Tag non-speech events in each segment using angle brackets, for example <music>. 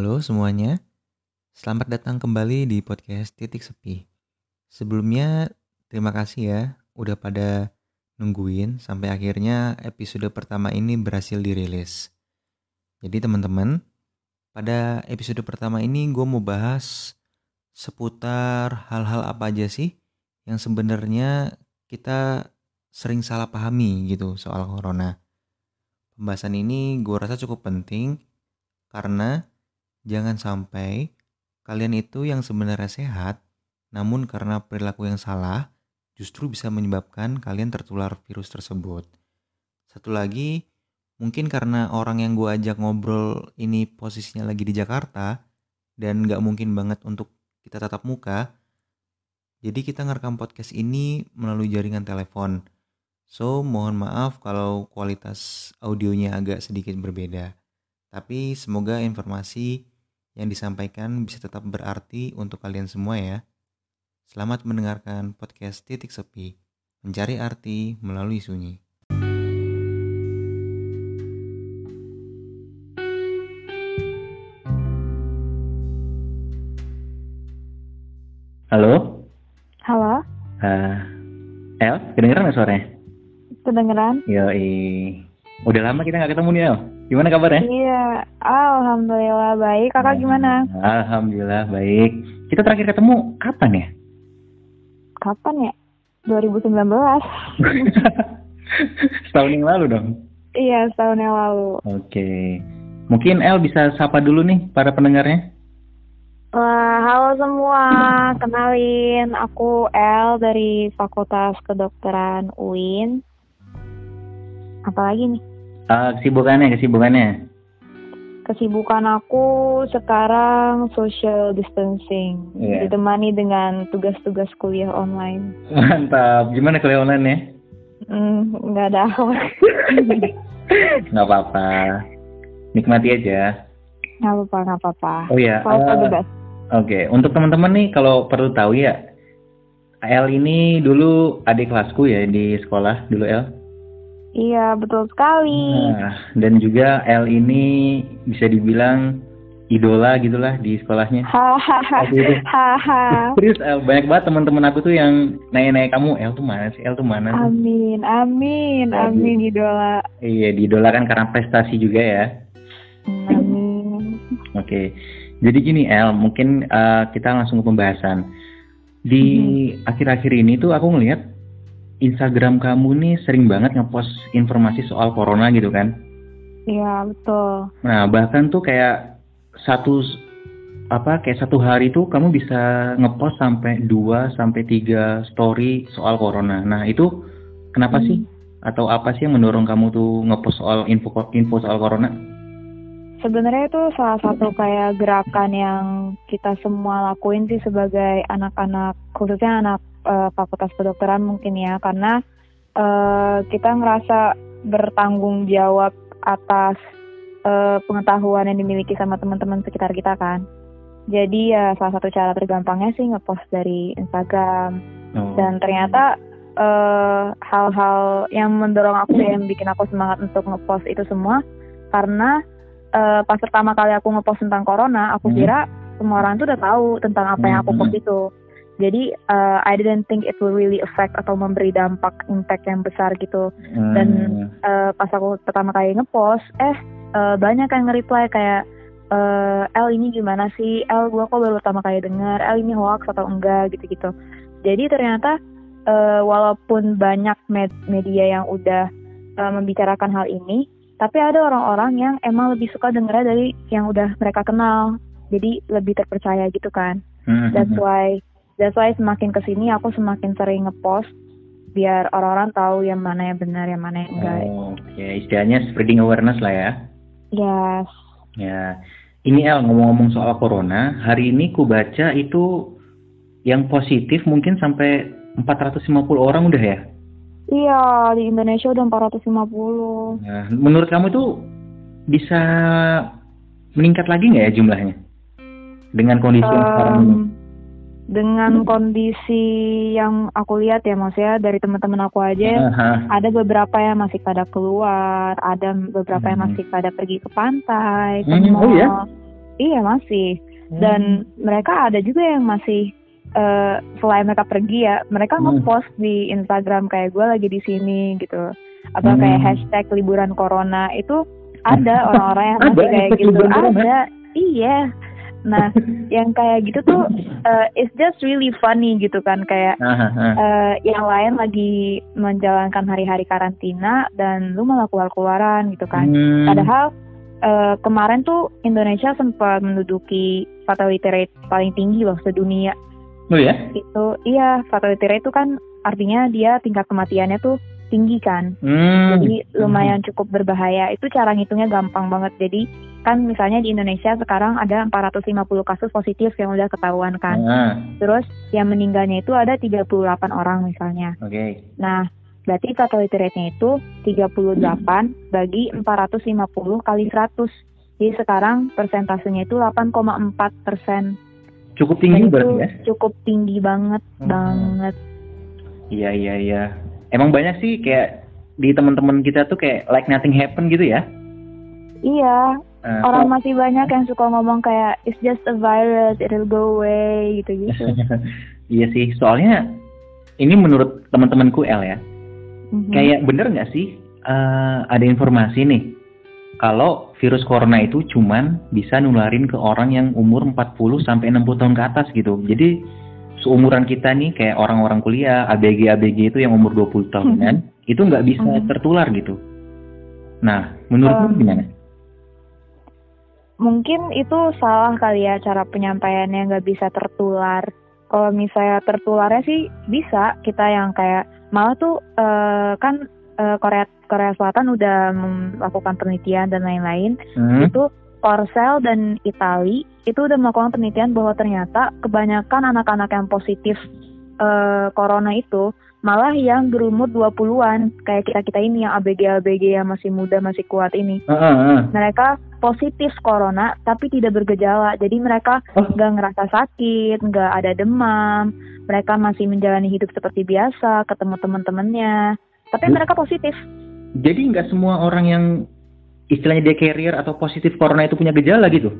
Halo semuanya, selamat datang kembali di podcast Titik Sepi. Sebelumnya, terima kasih ya udah pada nungguin sampai akhirnya episode pertama ini berhasil dirilis. Jadi teman-teman, pada episode pertama ini gue mau bahas seputar hal-hal apa aja sih yang sebenarnya kita sering salah pahami gitu soal corona. Pembahasan ini gue rasa cukup penting karena Jangan sampai kalian itu yang sebenarnya sehat, namun karena perilaku yang salah, justru bisa menyebabkan kalian tertular virus tersebut. Satu lagi, mungkin karena orang yang gue ajak ngobrol ini posisinya lagi di Jakarta, dan gak mungkin banget untuk kita tatap muka, jadi kita ngerekam podcast ini melalui jaringan telepon. So, mohon maaf kalau kualitas audionya agak sedikit berbeda. Tapi semoga informasi yang disampaikan bisa tetap berarti untuk kalian semua ya. Selamat mendengarkan podcast Titik Sepi, mencari arti melalui sunyi. Halo? Halo, Uh, El, kedengeran nggak suaranya? kedengeran? Yoi. Udah lama kita nggak ketemu nih El. Gimana kabarnya? Iya, alhamdulillah baik. Kakak gimana? Alhamdulillah baik. Kita terakhir ketemu kapan ya? Kapan ya? 2019. <laughs> Setahun yang lalu dong. iya, setahun yang lalu. Oke. Mungkin El bisa sapa dulu nih para pendengarnya. Wah, halo semua. Kenalin, aku El dari Fakultas Kedokteran UIN. Apalagi nih? Uh, kesibukannya, kesibukannya. Kesibukan aku sekarang social distancing. Iya. Ditemani dengan tugas-tugas kuliah online. Mantap. Gimana kuliah online ya? Hmm, nggak ada akhlak. <laughs> Nggak apa-apa. Nikmati aja. Nggak apa-apa, nggak apa-apa. Oh iya. Kalau eh, bebas. Oke, untuk teman-teman nih kalau perlu tahu ya, El ini dulu adik kelasku ya di sekolah dulu El. Iya, betul sekali. Nah, dan juga El ini bisa dibilang idola gitulah di sekolahnya. Hahaha. Serius El, banyak banget teman-teman aku tuh yang nanya-nanya kamu, El tuh mana sih? El tuh mana? sih?" Amin, amin, Aduh. amin idola. Iya, diidolakan karena prestasi juga ya. Amin. Oke. Jadi gini El, mungkin eh, kita langsung ke pembahasan. Di akhir-akhir ini tuh aku ngelihat Instagram kamu nih sering banget ngepost informasi soal corona gitu kan. Iya, betul. Nah, bahkan tuh kayak satu apa kayak satu hari tuh kamu bisa ngepost sampai 2 sampai 3 story soal corona. Nah, itu kenapa Hmm. sih? Atau apa sih yang mendorong kamu tuh ngepost soal info info soal corona? Sebenarnya itu salah satu kayak gerakan yang kita semua lakuin sih sebagai anak-anak, khususnya anak eh, fakultas kedokteran mungkin ya, karena eh, kita ngerasa bertanggung jawab atas eh, pengetahuan yang dimiliki sama teman-teman sekitar kita kan. Jadi ya salah satu cara tergampangnya sih ngepost dari Instagram Oh. dan ternyata hal-hal yang mendorong aku yang bikin aku semangat untuk ngepost itu semua karena eh, pas pertama kali aku ngepost tentang corona aku Hmm. kira semua orang tuh udah tahu tentang apa yang aku Hmm. post itu jadi eh, I didn't think it will really affect atau memberi dampak impact yang besar gitu. Hmm. dan eh, pas aku pertama kali ngepost eh eh, banyak yang nge-reply kayak eh El ini gimana sih? El gua kok baru pertama kali dengar El ini hoax atau enggak? Gitu-gitu. Jadi ternyata eh, walaupun banyak med- media yang udah eh, membicarakan hal ini tapi ada orang-orang yang emang lebih suka dengernya dari yang udah mereka kenal. Jadi lebih terpercaya gitu kan. Hmm, That's why that's why semakin ke sini aku semakin sering ngepost biar orang-orang tahu yang mana yang benar yang mana yang enggak. Oh, Oke, istilahnya spreading awareness lah ya. Yes. Ya, ini El ngomong-ngomong soal corona, hari ini ku baca itu yang positif mungkin sampai 450 orang udah ya. Iya, di Indonesia udah 450. Nah, menurut kamu itu bisa meningkat lagi nggak ya jumlahnya dengan kondisi yang sekarang ini? Dengan kondisi yang aku lihat ya maksudnya dari teman-teman aku aja Aha. ada beberapa yang masih pada keluar, ada beberapa yang Hmm. masih pada pergi ke pantai, ke Hmm, oh mall. ya? Iya masih. Dan mereka ada juga yang masih eh selain mereka pergi ya, mereka Hmm. ngepost di Instagram kayak gue lagi di sini gitu. Kayak Hmm. hashtag liburan corona itu ada <laughs> orang-orang yang masih kayak gitu. Ada. Iya. Nah, <laughs> yang kayak gitu tuh eh, it's just really funny gitu kan kayak eh, yang lain lagi menjalankan hari-hari karantina dan lu malah keluar-keluaran gitu kan. Hmm. Padahal eh, kemarin tuh Indonesia sempat menduduki fatality rate paling tinggi loh sedunia. Oh ya? Itu iya fatality rate itu kan artinya dia tingkat kematiannya tuh tinggi kan. Hmm. Jadi lumayan cukup berbahaya. Itu cara ngitungnya gampang banget. Jadi kan misalnya di Indonesia sekarang ada 450 kasus positif yang udah ketahuan kan. Ah, Terus yang meninggalnya itu ada 38 orang misalnya. Oke. Nah, berarti fatality rate-nya itu 38 bagi 450 kali 100. Jadi sekarang persentasenya itu 8,4 persen. Cukup tinggi berarti ya? cukup tinggi banget, Hmm. banget. Iya iya iya. Emang banyak sih kayak di teman-teman kita tuh kayak like nothing happen gitu ya? Iya, Ah, orang so- masih banyak yang suka ngomong kayak it's just a virus, it'll go away gitu-gitu. <laughs> iya sih. Soalnya ini menurut teman-temanku L ya. Mhm. Kayak bener nggak sih eh, ada informasi nih kalau virus corona itu cuman bisa nularin ke orang yang umur 40 sampai 60 tahun ke atas gitu. Jadi seumuran kita nih kayak orang-orang kuliah, ABG ABG itu yang umur 20 tahunan itu nggak bisa Mhm. tertular gitu. Nah, menurutmu Um, gimana? mungkin itu salah kali ya cara penyampaiannya nggak bisa tertular. Kalau misalnya tertularnya sih bisa kita yang kayak malah tuh eh, kan eh, Korea Korea Selatan udah melakukan penelitian dan lain-lain Hmm? itu Korsel dan Itali itu udah melakukan penelitian bahwa ternyata kebanyakan anak-anak yang positif eh, corona itu malah yang berumur 20-an kayak kita-kita ini yang ABG-ABG yang masih muda masih kuat ini. Ah, ah, ah. mereka positif corona tapi tidak bergejala. Jadi mereka Oh. nggak ngerasa sakit nggak ada demam. Mereka masih menjalani hidup seperti biasa ketemu teman-temannya. Tapi mereka positif. Jadi nggak semua orang yang istilahnya dia carrier atau positif corona itu punya gejala gitu?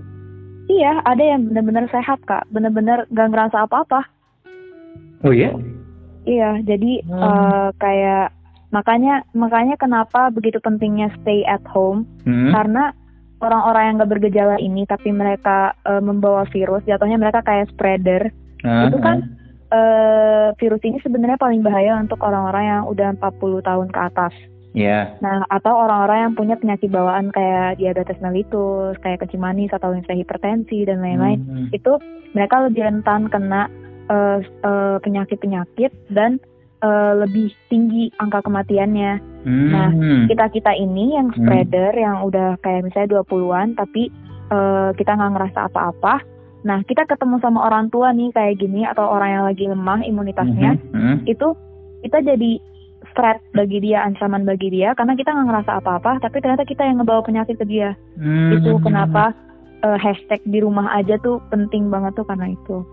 iya ada yang benar-benar sehat kak benar-benar nggak ngerasa apa-apa Oh iya? iya jadi Hmm. eh, kayak makanya makanya kenapa begitu pentingnya stay at home Hmm? karena orang-orang yang nggak bergejala ini tapi mereka eh, membawa virus jatuhnya mereka kayak spreader Ah, itu kan eh, virus ini sebenarnya paling bahaya untuk orang-orang yang udah 40 tahun ke atas. Ya. Nah, atau orang-orang yang punya penyakit bawaan kayak diabetes mellitus, kayak kencing manis atau misalnya hipertensi dan lain-lain. Hmm. Itu mereka lebih rentan kena eh, eh, penyakit-penyakit dan eh, lebih tinggi angka kematiannya. Nah, Hmm. Kita-kita ini yang Hmm. spreader yang udah kayak misalnya 20-an tapi eh, kita nggak ngerasa apa-apa. Nah, kita ketemu sama orang tua nih kayak gini atau orang yang lagi lemah imunitasnya, Mhm, mhm. itu kita jadi threat bagi dia, ancaman bagi dia karena kita nggak ngerasa apa-apa, tapi ternyata kita yang ngebawa penyakit ke dia. Hmm. Itu kenapa eh, hashtag di rumah aja tuh penting banget tuh karena itu.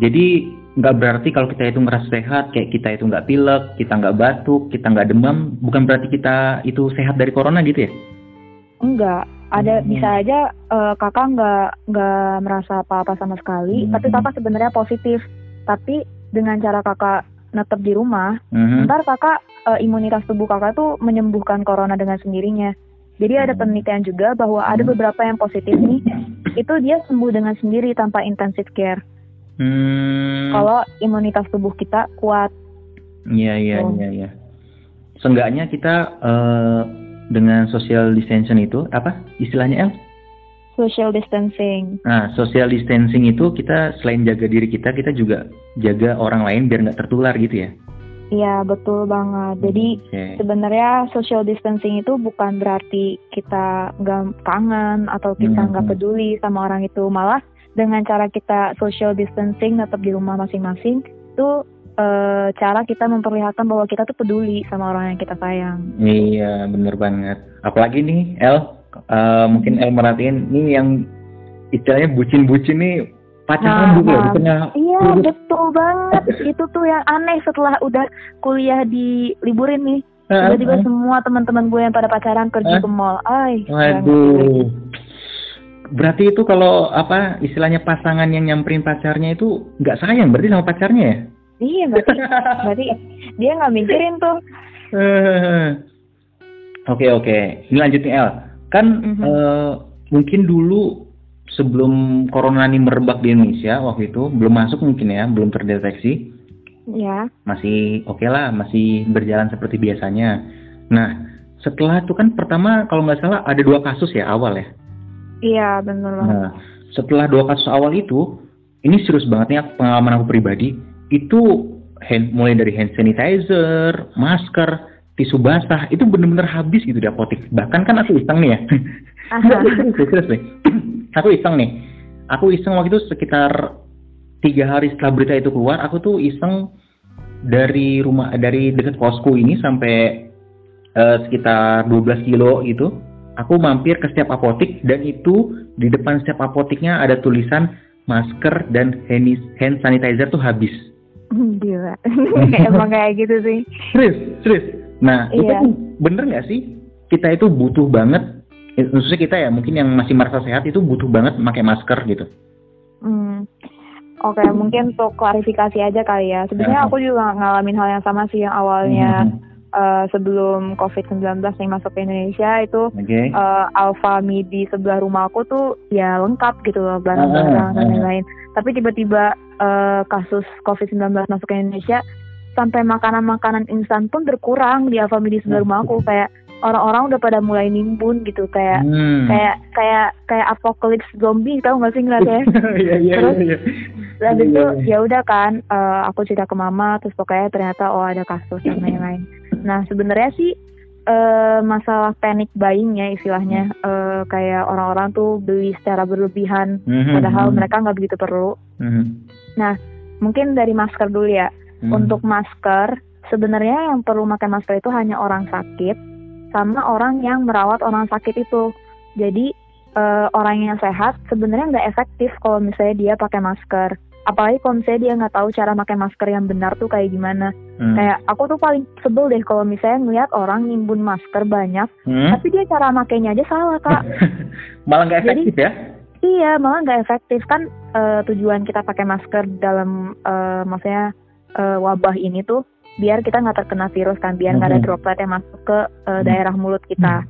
Jadi nggak berarti kalau kita itu ngerasa sehat, kayak kita itu nggak pilek, kita nggak batuk, kita nggak demam, bukan berarti kita itu sehat dari corona gitu ya? Enggak, ada Hmm. bisa aja eh, kakak nggak nggak merasa apa-apa sama sekali, Hmm. tapi kakak sebenarnya positif. Tapi dengan cara kakak netep di rumah, Mhm. ntar kakak eh, imunitas tubuh kakak tuh menyembuhkan corona dengan sendirinya. Jadi ada Hmm. penelitian juga bahwa ada Hmm. beberapa yang positif nih, itu dia sembuh dengan sendiri tanpa intensive care. Hmm. Kalau imunitas tubuh kita kuat. Iya iya Oh. iya iya. Seenggaknya kita eh, dengan social distancing itu apa istilahnya El? Social distancing. Nah, social distancing itu kita selain jaga diri kita, kita juga jaga orang lain biar nggak tertular gitu ya. Iya betul banget. Jadi Oke. sebenarnya social distancing itu bukan berarti kita nggak kangen atau kita Hmm, nggak hmm. peduli sama orang itu. Malah dengan cara kita social distancing tetap di rumah masing-masing itu eh, cara kita memperlihatkan bahwa kita tuh peduli sama orang yang kita sayang. Iya, bener banget. Apalagi nih, El, eh, mungkin El merhatiin nih yang istilahnya bucin-bucin nih pacaran Nah, juga nah. di tengah Iya betul banget. <laughs> itu tuh yang aneh setelah udah kuliah di liburin nih. Tiba-tiba semua teman-teman gue yang pada pacaran pergi Ah. ke mall. Ay. Waduh. berarti itu kalau apa istilahnya pasangan yang nyamperin pacarnya itu nggak sayang berarti sama pacarnya ya? Iya berarti <laughs> berarti dia nggak mikirin tuh. Oke oke, ini lanjut nih El. Kan Mhm. eh, mungkin dulu sebelum corona ini merebak di Indonesia waktu itu belum masuk mungkin ya, belum terdeteksi. Ya. masih oke lah, masih berjalan seperti biasanya. Nah, setelah itu kan pertama kalau nggak salah ada dua kasus ya awal ya. Iya benar banget. Nah, setelah dua kasus awal itu, ini serius banget nih pengalaman aku pribadi, itu hand, mulai dari hand sanitizer, masker, tisu basah, itu bener-bener habis gitu di apotek. Bahkan kan aku iseng nih ya. Serius, <laughs> serius nih. <clears throat> aku iseng nih. Aku iseng waktu itu sekitar tiga hari setelah berita itu keluar, aku tuh iseng dari rumah dari dekat kosku ini sampai eh, sekitar 12 kilo gitu. Aku mampir ke setiap apotik dan itu di depan setiap apotiknya ada tulisan masker dan hand, hand sanitizer tuh habis. <laughs> Gila. <laughs> Emang kayak gitu sih. Serius, serius. Nah, itu Iya. kan bener nggak sih? Kita itu butuh banget, eh, khususnya kita ya, mungkin yang masih merasa sehat itu butuh banget pakai masker gitu. Hmm. Oke, mungkin untuk klarifikasi aja kali ya. Sebenarnya Ya. aku juga ngalamin hal yang sama sih yang awalnya Mhm. eh, sebelum COVID-19 nih masuk ke Indonesia itu Oke. eh, Alfa Midi sebelah rumah aku tuh ya lengkap gitu loh barang-barang Ah, dan ah. lain-lain. Tapi tiba-tiba eh, kasus COVID-19 masuk ke Indonesia sampai makanan-makanan instan pun berkurang di Alfa Midi sebelah rumah aku kayak orang-orang udah pada mulai nimbun gitu kayak Hmm. kayak kayak kayak apokalips zombie tau gak sih ngeliatnya? <laughs> Iya iya Terus, iya. dan Iya, itu iya. ya udah kan eh, aku cerita ke mama terus pokoknya ternyata oh ada kasus dan lain-lain. Nah sebenarnya sih eh, masalah panic buying ya istilahnya Eh, kayak orang-orang tuh beli secara berlebihan Mhm, padahal mhm, mereka nggak begitu perlu. Mhm, mungkin dari masker dulu ya mhm. untuk masker sebenarnya yang perlu pakai masker itu hanya orang sakit sama orang yang merawat orang sakit itu jadi eh, orang yang sehat sebenarnya nggak efektif kalau misalnya dia pakai masker apalagi kalau misalnya dia nggak tahu cara pakai masker yang benar tuh kayak gimana Hmm. kayak aku tuh paling sebel deh kalau misalnya ngeliat orang nimbun masker banyak Hmm? tapi dia cara makainya aja salah kak <laughs> Malah nggak Jadi- efektif ya? iya malah nggak efektif kan eh, tujuan kita pakai masker dalam eh, maksudnya eh, wabah ini tuh biar kita nggak terkena virus kan biar nggak ada Mhm. droplet yang masuk ke Hmm. daerah mulut kita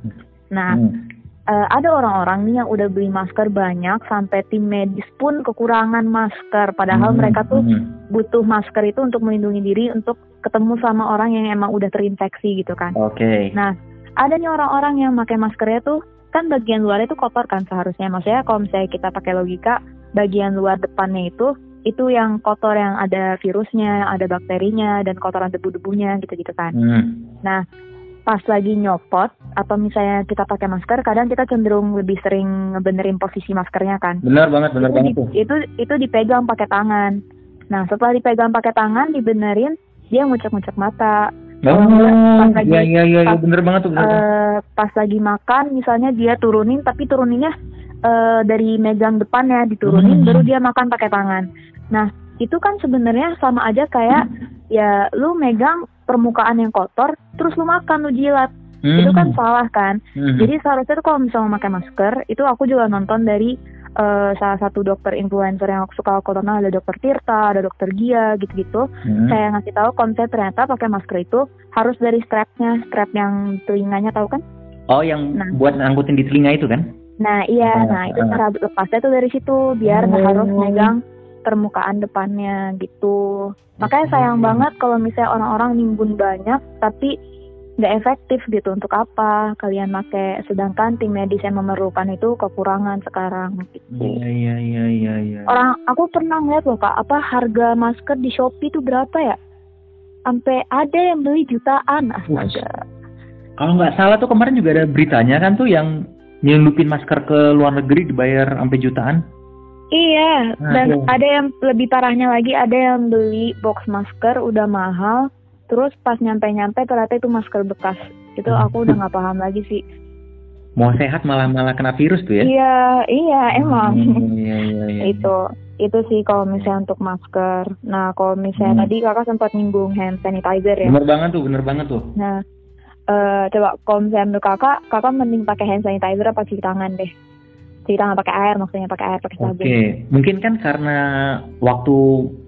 nah Hmm. eh, ada orang-orang nih yang udah beli masker banyak sampai tim medis pun kekurangan masker padahal Hmm, mereka tuh butuh masker itu untuk melindungi diri untuk ketemu sama orang yang emang udah terinfeksi gitu kan Oke. Nah, ada nih orang-orang yang pakai maskernya tuh kan bagian luarnya tuh kotor kan seharusnya. Maksudnya kalau misalnya kita pakai logika, bagian luar depannya itu itu yang kotor yang ada virusnya, ada bakterinya dan kotoran debu-debunya gitu-gitu kan. Hmm. Pas lagi nyopot atau misalnya kita pakai masker, kadang kita cenderung lebih sering ngebenerin posisi maskernya kan. Benar banget, benar itu, banget tuh. itu itu dipegang pakai tangan. Nah, setelah dipegang pakai tangan, dibenerin, dia ngucek-ngucek mata. Oh, pas lagi- iya iya iya bener banget tuh bener eh pas lagi makan misalnya dia turunin tapi turuninnya eh, dari megang depannya diturunin Hmm. baru dia makan pakai tangan. Nah itu kan sebenarnya sama aja kayak ya lu megang permukaan yang kotor terus lu makan lu jilat itu kan Hmm. salah kan. Hmm. Jadi seharusnya tuh kalau misalnya pakai masker itu aku juga nonton dari eh, salah satu dokter influencer yang aku suka aku tonton ada dokter Tirta, ada dokter Gia gitu-gitu Hmm. kayak ngasih tahu konsep ternyata pakai masker itu harus dari strapnya strap yang telinganya tahu kan Oh yang Nah. buat ngangkutin di telinga itu kan? Nah iya, Ah, nah itu ah. cara lepasnya tuh dari situ biar nggak Oh. harus megang permukaan depannya gitu. Makanya sayang Hmm. banget kalau misalnya orang-orang nimbun banyak tapi nggak efektif gitu untuk apa kalian pakai. Sedangkan tim medis yang memerlukan itu kekurangan sekarang gitu. Iya iya iya iya iya. Orang aku pernah ngeliat loh kak, apa harga masker di Shopee itu berapa ya? Sampai ada yang beli jutaan, astaga. Kalau nggak salah tuh kemarin juga ada beritanya kan tuh yang nyelundupin masker ke luar negeri dibayar sampai jutaan. Iya, Nah, dan iya. ada yang lebih parahnya lagi, ada yang beli box masker udah mahal, terus pas nyampe-nyampe ternyata itu masker bekas. Itu Hmm. aku udah nggak paham lagi sih. Mau sehat malah malah kena virus tuh ya? Iya, iya emang. Hmm, Iya iya iya. itu itu sih kalau misalnya untuk masker. Nah, kalau misalnya Hmm. tadi kakak sempat nyinggung hand sanitizer ya. Bener banget tuh, bener banget tuh. Nah, eh coba kalau misalnya menurut kakak, kakak mending pakai hand sanitizer apa cuci tangan deh? Cuci tangan pakai air maksudnya pakai air pakai Oke, sabun. mungkin kan karena waktu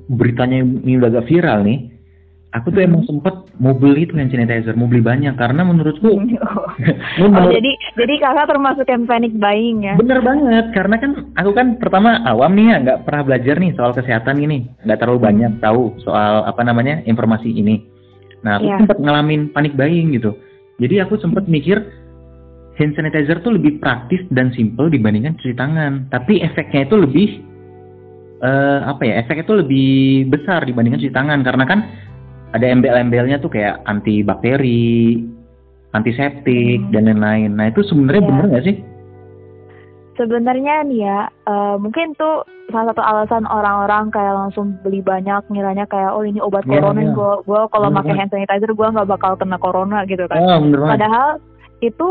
beritanya ini udah agak viral nih, aku tuh Hmm. emang sempet mau beli tuh hand sanitizer, mau beli banyak karena menurutku, ini <laughs> oh, <laughs> menurut- jadi jadi kakak termasuk yang panic buying ya? bener banget karena kan aku kan pertama awam nih ya nggak pernah belajar nih soal kesehatan gini, nggak terlalu Hmm. banyak tahu soal apa namanya informasi ini. Nah aku Iya. sempet ngalamin panic buying gitu, jadi aku sempet mikir hand sanitizer tuh lebih praktis dan simple dibandingkan cuci tangan, tapi efeknya itu lebih eh apa ya efeknya itu lebih besar dibandingkan cuci tangan karena kan ada embel-embelnya tuh kayak antibakteri, antiseptik Hmm. dan lain-lain. Nah itu sebenarnya Iya. bener nggak sih? Sebenarnya nih ya, eh, mungkin tuh salah satu alasan orang-orang kayak langsung beli banyak, ngiranya kayak oh ini obat Iya, corona, iya. gue gua kalau Bener pakai hand sanitizer gue nggak bakal kena corona gitu kan. Bener banget. Padahal itu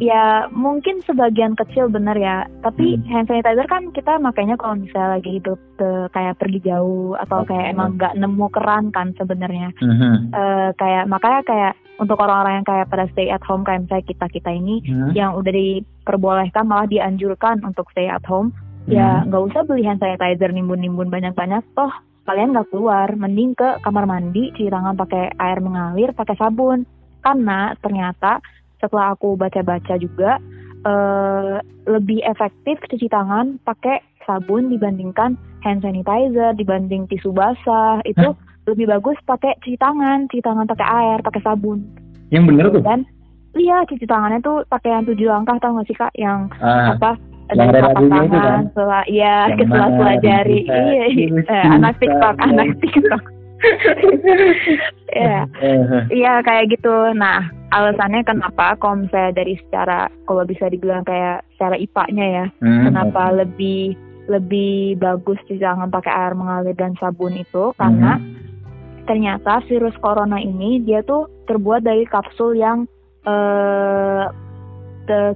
ya mungkin sebagian kecil bener ya, tapi Hmm. hand sanitizer kan kita makanya kalau misalnya lagi hidup eh, kayak pergi jauh atau kayak emang nggak nemu keran kan sebenarnya. Mhm. Eh, kayak makanya kayak untuk orang-orang yang kayak pada stay at home kayak misalnya kita kita ini Mhm. yang udah diperbolehkan malah dianjurkan untuk stay at home ya Mhm. nggak usah beli hand sanitizer nimbun-nimbun banyak-banyak toh kalian nggak keluar mending ke kamar mandi cuci tangan pakai air mengalir pakai sabun karena ternyata setelah aku baca-baca juga eh, lebih efektif cuci tangan pakai sabun dibandingkan hand sanitizer dibanding tisu basah. Itu lebih bagus pakai cuci tangan cuci tangan pakai air pakai sabun. Yang bener tuh. dan iya cuci tangannya tuh pakai yang tujuh langkah tau gak sih kak? Yang Ah, apa? yang dari telapak itu tangan kan? sela iya Yang <laughs> ke sela-sela mana? jari bisa iya eh, anak tiktok anak tiktok Iya, <laughs> Eh, <laughs> iya kayak gitu. Nah, alasannya kenapa kalau misalnya dari secara kalau bisa dibilang kayak secara IPA-nya ya, hmm, kenapa lebih lebih bagus cuci tangan pakai air mengalir dan sabun itu karena Mhm. ternyata virus corona ini dia tuh terbuat dari kapsul yang eh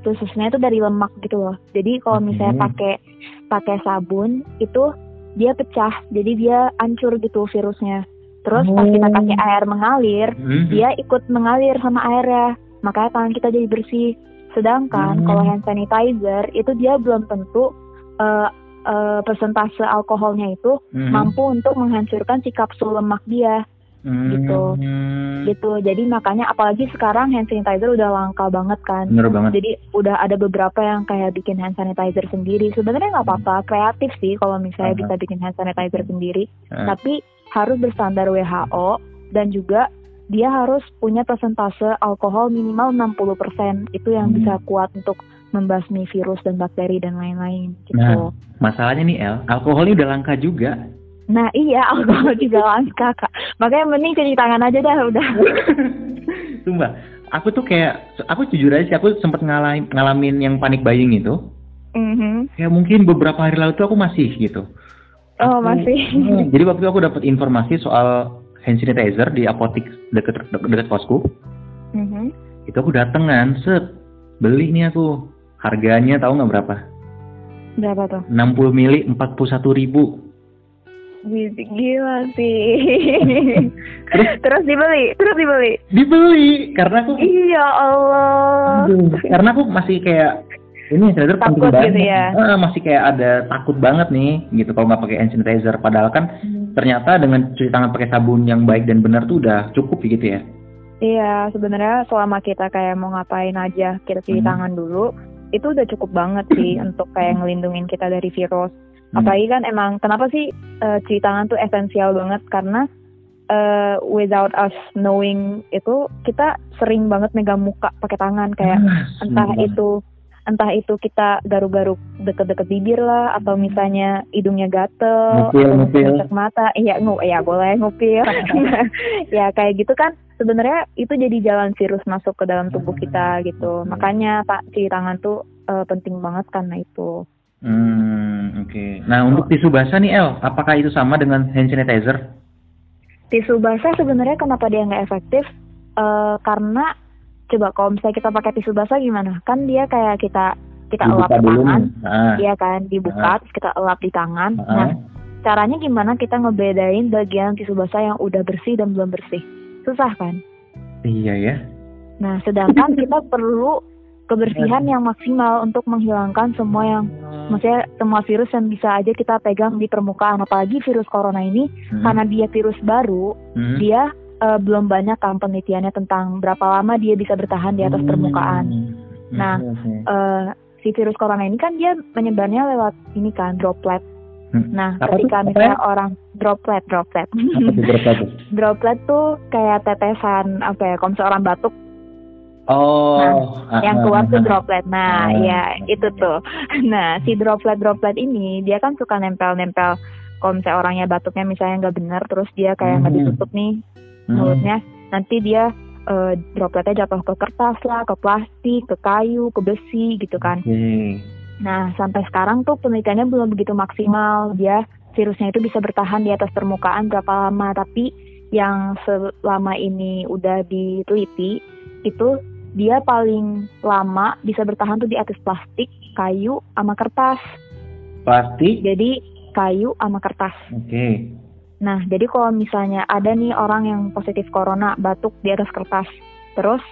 khususnya itu dari lemak gitu loh. Jadi kalau misalnya pakai pakai sabun itu dia pecah, jadi dia hancur gitu virusnya. Terus pas kita Oh. pakai air mengalir, Mhm. dia ikut mengalir sama airnya, makanya tangan kita jadi bersih. Sedangkan Hmm. kalau hand sanitizer itu dia belum tentu eh, eh, persentase alkoholnya itu Mhm. mampu untuk menghancurkan si kapsul lemak dia. Hmm. gitu. Jadi makanya apalagi sekarang hand sanitizer udah langka banget kan. Bener banget. Jadi udah ada beberapa yang kayak bikin hand sanitizer sendiri. Sebenarnya nggak apa-apa, kreatif sih kalau misalnya Aha. bisa bikin hand sanitizer sendiri. Ah. Tapi harus berstandar WHO dan juga dia harus punya persentase alkohol minimal 60%. Itu yang Hmm. bisa kuat untuk membasmi virus dan bakteri dan lain-lain gitu. Nah. Masalahnya nih El, alkohol ini udah langka juga. Nah iya <laughs> alkohol <laughs> juga langka kak. Makanya mending cuci tangan aja dah udah. <laughs> Sumpah, aku tuh kayak, aku jujur aja sih, aku sempet ngalamin, ngalamin yang panik buying itu. Mhm. Kayak mungkin beberapa hari lalu tuh aku masih gitu. Oh Aku- masih. Hmm, jadi waktu itu aku dapat informasi soal hand sanitizer di apotik deket deket kosku. Mhm. Itu aku datengan, set, beli nih aku. Harganya tahu nggak berapa? Berapa tuh? 60 mili 41 ribu. Gila gila sih. <laughs> terus dibeli, terus dibeli. Dibeli karena aku, Iya Allah. aduh, karena aku masih kayak ini sanitizer penting Takut banget. gitu ya? Ah, masih kayak ada takut banget nih gitu kalau nggak pakai hand sanitizer. Padahal kan Hmm. ternyata dengan cuci tangan pakai sabun yang baik dan benar tuh udah cukup gitu ya. Iya, sebenarnya selama kita kayak mau ngapain aja, kita cuci Hmm. tangan dulu, itu udah cukup banget sih <clears throat> untuk kayak ngelindungin kita dari virus. Hmm. Apalagi kan emang kenapa sih eh, cuci tangan tuh esensial banget karena eh, without us knowing itu kita sering banget megang muka pakai tangan kayak Ah, entah sumpah. itu entah itu kita garuk-garuk deket-deket bibir lah atau misalnya hidungnya gatel Ngupil, ngupil. mata iya ngu ya boleh ngupil <laughs> ya kayak gitu kan sebenarnya itu jadi jalan virus masuk ke dalam tubuh kita gitu Hmm. makanya tak cuci tangan tuh eh, penting banget karena itu Hmm, oke. Nah, untuk tisu basah nih El, apakah itu sama dengan hand sanitizer? tisu basah sebenarnya kenapa dia nggak efektif Eh, karena coba kalau misalnya kita pakai tisu basah gimana kan dia kayak kita kita elap Dibuka ke dulu tangan. Ah, Iya kan, dibuka terus kita elap di tangan. ah. Nah, caranya gimana kita ngebedain bagian tisu basah yang udah bersih dan belum bersih? Susah kan? Iya ya. Nah, sedangkan kita perlu kebersihan yang maksimal untuk menghilangkan semua yang maksudnya semua virus yang bisa aja kita pegang di permukaan apalagi virus corona ini Hmm. karena dia virus baru Hmm. dia eh, belum banyak kan penelitiannya tentang berapa lama dia bisa bertahan di atas permukaan Hmm. Nah, oke. Eh, si virus corona ini kan dia menyebarnya lewat ini kan droplet Hmm. nah Apa tuh? ketika Apa misalnya ya? orang droplet droplet apa tuh tuh? <laughs> droplet tuh kayak tetesan apa ya kalau misalnya orang batuk Oh, ah, yang ah, keluar tuh ah. droplet. Nah, Ah, ya itu tuh. <laughs> Nah, si droplet-droplet ini dia kan suka nempel-nempel kalau misalnya orangnya batuknya misalnya nggak benar terus dia kayak nggak Hmm. ditutup nih Hmm. mulutnya, nanti dia eh, dropletnya jatuh ke kertas lah, ke plastik, ke kayu, ke besi gitu kan. Oke. Nah, sampai sekarang tuh penelitiannya belum begitu maksimal. Dia virusnya itu bisa bertahan di atas permukaan berapa lama, tapi yang selama ini udah diteliti itu dia paling lama bisa bertahan tuh di atas plastik, kayu, sama kertas. Plastik. Jadi kayu sama kertas. Oke. Nah, jadi kalau misalnya ada nih orang yang positif corona batuk di atas kertas, terus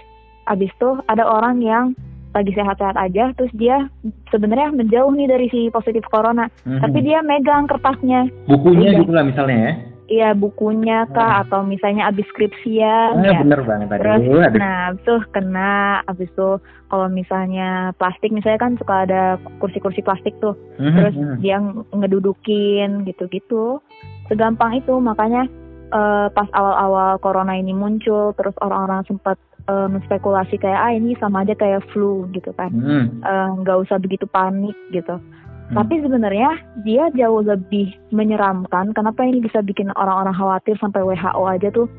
abis itu ada orang yang lagi sehat-sehat aja, terus dia sebenarnya menjauh nih dari si positif corona, Mhm. tapi dia megang kertasnya, bukunya gitu lah misalnya ya. Iya bukunya kah atau misalnya abis skripsian, Ah, ya. bener banget tadi. Terus, Aduh, aduh. nah, tuh kena, abis itu kalau misalnya plastik, misalnya kan suka ada kursi-kursi plastik tuh, Mhm, terus mhm. dia ngedudukin gitu-gitu segampang itu makanya eh, pas awal-awal corona ini muncul terus orang-orang sempat eh, menspekulasi kayak ah ini sama aja kayak flu gitu kan Mhm. Eh, nggak usah begitu panik gitu Hmm. tapi sebenarnya dia jauh lebih menyeramkan kenapa ini bisa bikin orang-orang khawatir sampai WHO aja tuh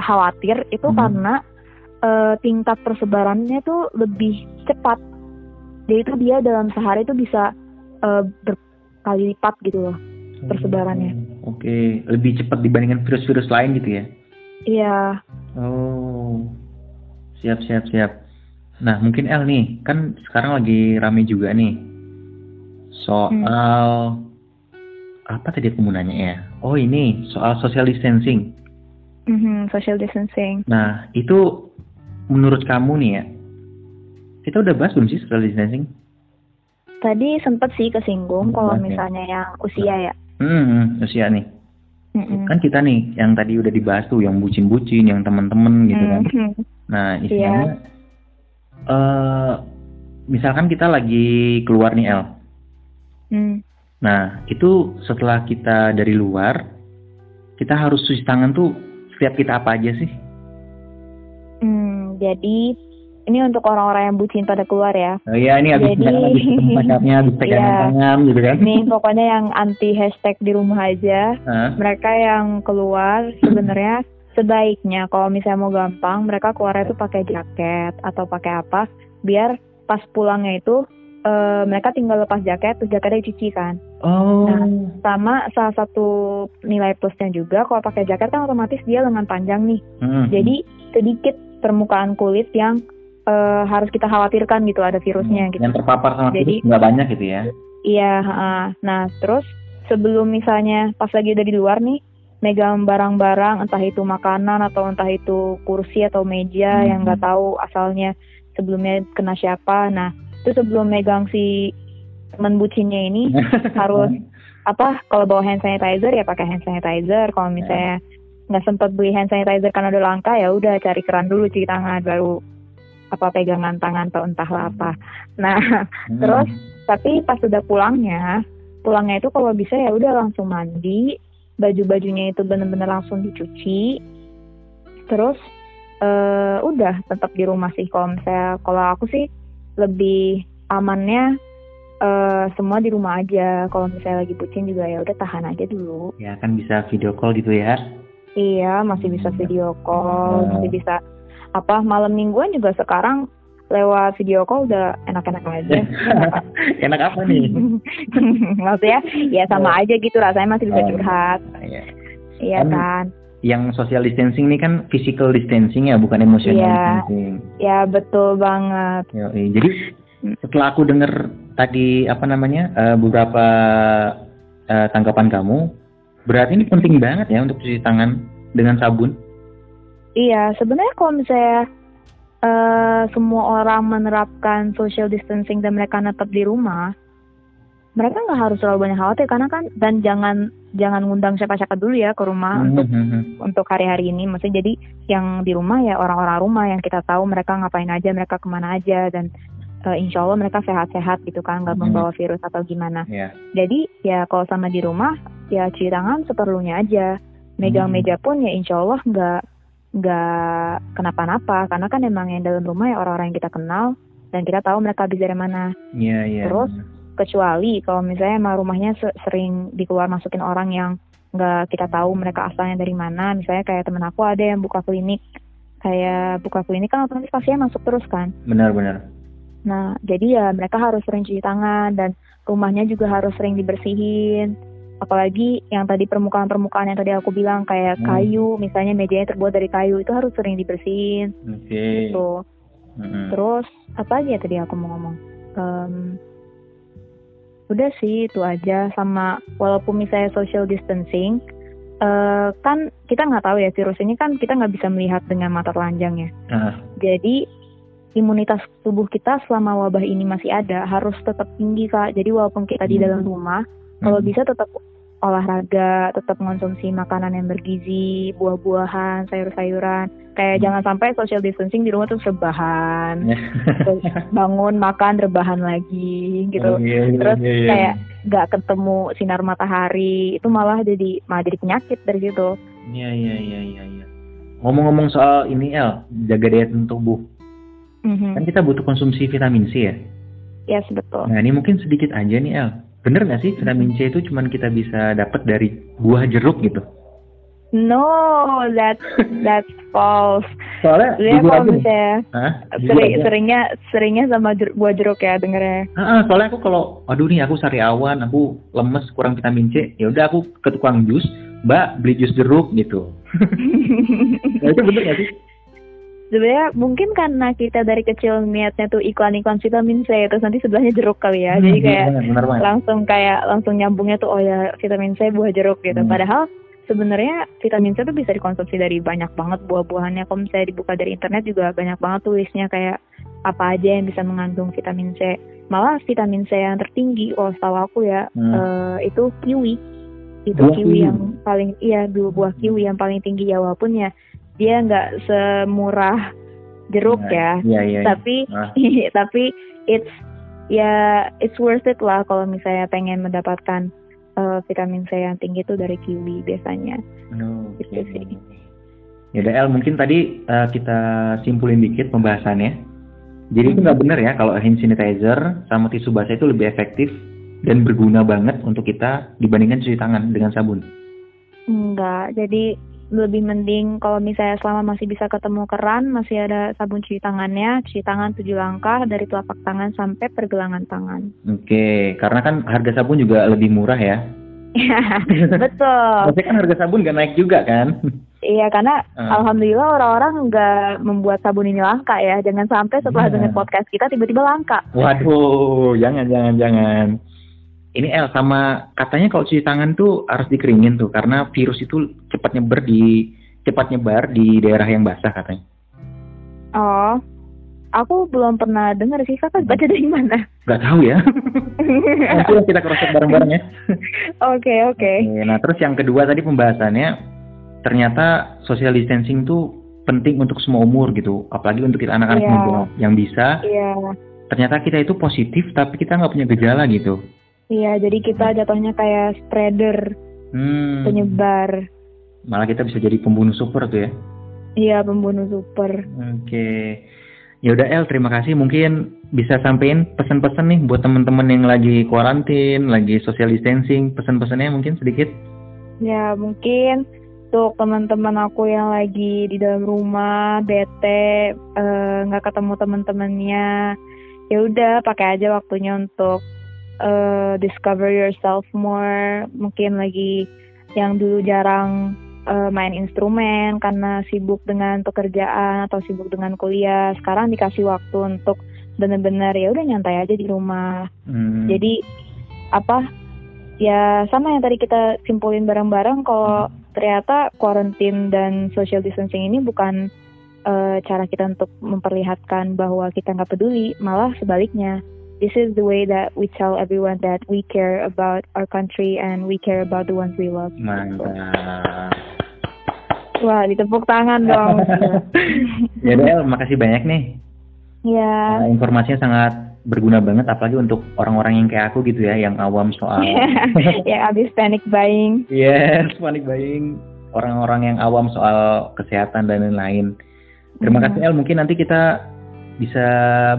khawatir itu Hmm. karena eh, tingkat persebarannya tuh lebih cepat jadi itu dia dalam sehari itu bisa eh, berkali lipat gitu loh persebarannya. Oke, lebih cepat dibandingkan virus-virus lain gitu ya. Iya, Oh. Siap, siap, siap. Nah, mungkin El nih, kan sekarang lagi rame juga nih soal apa tadi aku mau nanya ya? Oh, ini soal social distancing. mhm, social distancing. Nah, itu menurut kamu nih ya, kita udah bahas belum sih social distancing? Tadi sempet sih kesinggung Hmm, kalau oke. misalnya yang usia ya. Hmm, usia nih. Mhm. Kan kita nih, yang tadi udah dibahas tuh, yang bucin-bucin, yang temen-temen gitu kan. Mhm. Nah, istilahnya, eh misalkan kita lagi keluar nih El. Hmm. Nah, itu setelah kita dari luar, kita harus cuci tangan tuh setiap kita apa aja sih? Hmm, jadi ini untuk orang-orang yang bucin pada keluar ya. Oh iya, ini habis Jadi- <laughs> pacarnya, habis <laughs> pegangan Iya. tangan gitu kan. Nih pokoknya yang anti hashtag di rumah aja. Hah? Mereka yang keluar sebenarnya sebaiknya kalau misalnya mau gampang mereka keluarnya itu pakai jaket atau pakai apa biar pas pulangnya itu eh, mereka tinggal lepas jaket terus jaketnya dicuci kan. Oh. Nah, sama salah satu nilai plusnya juga kalau pakai jaket kan otomatis dia lengan panjang nih Hmm. jadi sedikit permukaan kulit yang eh, harus kita khawatirkan gitu ada virusnya gitu Yang terpapar sama Jadi- virus nggak banyak gitu ya? iya ha-ha. nah terus sebelum misalnya pas lagi udah di luar nih megang barang-barang entah itu makanan atau entah itu kursi atau meja Hmm. yang nggak tahu asalnya sebelumnya kena siapa nah itu sebelum megang si teman bucinnya ini <laughs> harus apa kalau bawa hand sanitizer ya pakai hand sanitizer. Kalau misalnya nggak sempat beli hand sanitizer karena udah langka ya udah cari keran dulu cuci tangan baru apa pegangan tangan atau entahlah apa. Nah Hmm. terus tapi pas sudah pulangnya pulangnya itu kalau bisa ya udah langsung mandi baju-bajunya itu bener-bener langsung dicuci. Terus eh udah tetap di rumah sih kalau misalnya kalau aku sih lebih amannya eh semua di rumah aja kalau misalnya lagi bucin juga ya udah tahan aja dulu Ya kan bisa video call gitu ya? iya masih bisa video call Hmm. masih bisa apa malam mingguan juga sekarang lewat video call udah enak-enak aja <laughs> Enak apa nih? <laughs> maksudnya ya sama aja gitu rasanya masih bisa Oh. curhat Ya. iya Kan- kan Yang social distancing ini kan physical distancing ya, bukan emotional Iya. distancing. ya betul banget Yoi. Jadi Hmm. setelah aku dengar tadi apa namanya eh, beberapa eh, tanggapan kamu, berarti ini penting banget ya untuk cuci tangan dengan sabun. iya sebenarnya kalau misalnya uh, semua orang menerapkan social distancing dan mereka tetap di rumah, mereka nggak harus terlalu banyak khawatir karena kan dan jangan jangan ngundang siapa-siapa dulu ya ke rumah Hmm, untuk hmm, hmm. untuk hari-hari ini. Maksudnya jadi yang di rumah ya orang-orang rumah yang kita tahu mereka ngapain aja, mereka ke mana aja dan uh, insya Allah mereka sehat-sehat gitu kan, nggak membawa virus atau gimana. Ya. Jadi ya kalau sama di rumah ya cuci tangan seperlunya aja. Megang meja pun ya insya Allah nggak nggak kenapa-napa karena kan emang yang dalam rumah ya orang-orang yang kita kenal dan kita tahu mereka habis dari mana. Iya, iya. Terus? Kecuali kalau misalnya emang rumahnya se- sering dikeluar masukin orang yang nggak kita tahu mereka asalnya dari mana. Misalnya kayak temen aku ada yang buka klinik kayak buka klinik kan otomatis pasiennya masuk terus kan. Benar-benar. Nah, jadi ya mereka harus sering cuci tangan dan rumahnya juga harus sering dibersihin. Apalagi yang tadi permukaan-permukaan yang tadi aku bilang kayak Hmm. kayu, misalnya mejanya terbuat dari kayu itu harus sering dibersihin Oke. gitu. Mm-mm. Terus apa lagi ya tadi aku mau ngomong? Em, udah sih itu aja sama walaupun misalnya social distancing, eh, kan kita nggak tahu ya virus ini kan kita nggak bisa melihat dengan mata telanjang ya. Ah, Jadi imunitas tubuh kita selama wabah ini masih ada harus tetap tinggi kak. Jadi walaupun kita di Hmm. dalam rumah, kalau mm. bisa tetap olahraga, tetap mengonsumsi makanan yang bergizi, buah-buahan, sayur-sayuran. Kayak Hmm. jangan sampai social distancing di rumah tuh rebahan, Ya. terus bangun makan rebahan lagi gitu. Oh, iya, iya, Terus iya, iya. kayak nggak ketemu sinar matahari itu malah jadi malah jadi penyakit dari situ. Iya, iya, iya, iya, iya. Ngomong-ngomong soal ini El, jaga daya tahan tubuh. Mhm. Kan kita butuh konsumsi vitamin C ya. Yes betul. Nah, ini mungkin sedikit aja nih El. Bener nggak sih vitamin C itu cuman kita bisa dapat dari buah jeruk gitu? No, that's <laughs> that's false. Soalnya jujur kalau misalnya Hah? Jujur sering, aja. seringnya seringnya sama buah jeruk ya dengernya. Ah, ah, soalnya aku kalau aduh nih aku sariawan, aku lemes kurang vitamin C, ya udah aku ke tukang jus, Mbak beli jus jeruk gitu. <laughs> Nah, itu bener nggak sih? Sebenarnya mungkin karena kita dari kecil niatnya tuh iklan-iklan vitamin C terus nanti sebelahnya jeruk kali ya. Jadi Hmm, kayak bener, bener langsung kayak langsung nyambungnya tuh oh ya vitamin C buah jeruk gitu. Hmm. Padahal sebenarnya vitamin C tuh bisa dikonsumsi dari banyak banget buah-buahannya. Kalau misalnya dibuka dari internet juga banyak banget tulisnya kayak apa aja yang bisa mengandung vitamin C. Malah vitamin C yang tertinggi, oh setahu aku ya Hmm. eh, itu kiwi. Itu Buah kiwi yang paling iya dua buah kiwi yang paling tinggi ya walaupun ya dia nggak semurah jeruk Nah, ya. Iya, iya. iya. Tapi Ah. <laughs> tapi it's ya it's worth it lah kalau misalnya pengen mendapatkan eh, vitamin C yang tinggi itu dari kiwi biasanya. Aduh, Gitu sih. Ya El, mungkin tadi eh, kita simpulin dikit pembahasannya. Jadi itu nggak benar ya kalau hand sanitizer sama tisu basah itu lebih efektif dan berguna banget untuk kita dibandingkan cuci tangan dengan sabun. Enggak, jadi lebih mending kalau misalnya selama masih bisa ketemu keran, masih ada sabun cuci tangannya, cuci tangan tujuh langkah dari telapak tangan sampai pergelangan tangan. Oke, karena kan harga sabun juga lebih murah ya. Betul. <laughs> Tapi kan harga sabun nggak naik juga kan? Iya, karena Ah. alhamdulillah orang-orang nggak membuat sabun ini langka ya. Jangan sampai setelah Iya. dengar podcast kita tiba-tiba langka. Waduh, jangan jangan jangan. Ini El sama katanya kalau cuci tangan tuh harus dikeringin tuh karena virus itu cepat nyebar di cepat nyebar di daerah yang basah katanya. Oh, aku belum pernah dengar sih. Kakak baca dari mana? Gak tahu ya. <laughs> Nanti kita cross check bareng-bareng ya. <laughs> Oke, oke. Oke, Nah terus yang kedua tadi pembahasannya ternyata social distancing tuh penting untuk semua umur gitu, apalagi untuk kita anak-anak Iya. muda yang bisa. Iya, Ternyata kita itu positif tapi kita nggak punya gejala gitu. Iya. Jadi kita jatuhnya kayak spreader, Hmm. penyebar. Malah kita bisa jadi pembunuh super tuh ya. Iya, pembunuh super. Oke. Ya udah El, terima kasih. Mungkin bisa sampein pesan-pesan nih buat teman-teman yang lagi kuarantin, lagi social distancing, pesan-pesannya mungkin sedikit. Ya, mungkin untuk teman-teman aku yang lagi di dalam rumah, bete, eh, nggak ketemu teman-temannya, ya udah pakai aja waktunya untuk eh, discover yourself more. Mungkin lagi yang dulu jarang eh, main instrumen karena sibuk dengan pekerjaan atau sibuk dengan kuliah, sekarang dikasih waktu untuk bener-bener ya udah nyantai aja di rumah. Hmm. Jadi apa ya sama yang tadi kita simpulin bareng-bareng kalau ternyata quarantine dan social distancing ini bukan uh, cara kita untuk memperlihatkan bahwa kita nggak peduli, malah sebaliknya. This is the way that we tell everyone that we care about our country and we care about the ones we love. Mantap. Wah, ditepuk tangan dong. <laughs> ya Del, makasih banyak nih. Ya. Uh, informasinya sangat berguna banget, apalagi untuk orang-orang yang kayak aku gitu ya, yang awam soal. <laughs> ya, abis panic buying. Yes, panic buying. Orang-orang yang awam soal kesehatan dan lain-lain. Terima kasih El, mungkin nanti kita bisa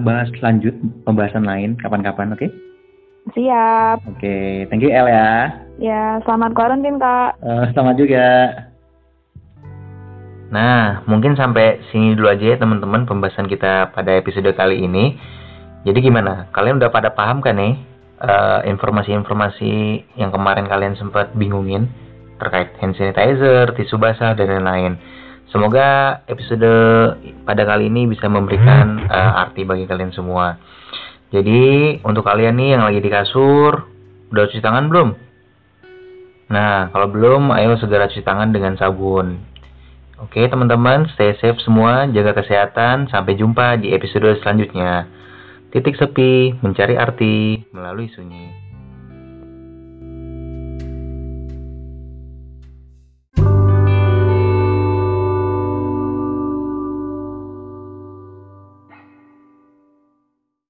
bahas lanjut pembahasan lain kapan-kapan, oke? Okay? Siap. Oke, okay. thank you El ya. Ya, selamat karantin kak. Uh, selamat juga. Nah, mungkin sampai sini dulu aja ya teman-teman pembahasan kita pada episode kali ini. Jadi gimana? Kalian udah pada paham kan nih uh, informasi-informasi yang kemarin kalian sempat bingungin terkait hand sanitizer, tisu basah dan lain-lain. Semoga episode pada kali ini bisa memberikan uh, arti bagi kalian semua. Jadi untuk kalian nih yang lagi di kasur, udah cuci tangan belum? Nah, kalau belum, ayo segera cuci tangan dengan sabun. Oke teman-teman, stay safe semua, jaga kesehatan, sampai jumpa di episode selanjutnya. Titik sepi, mencari arti melalui sunyi.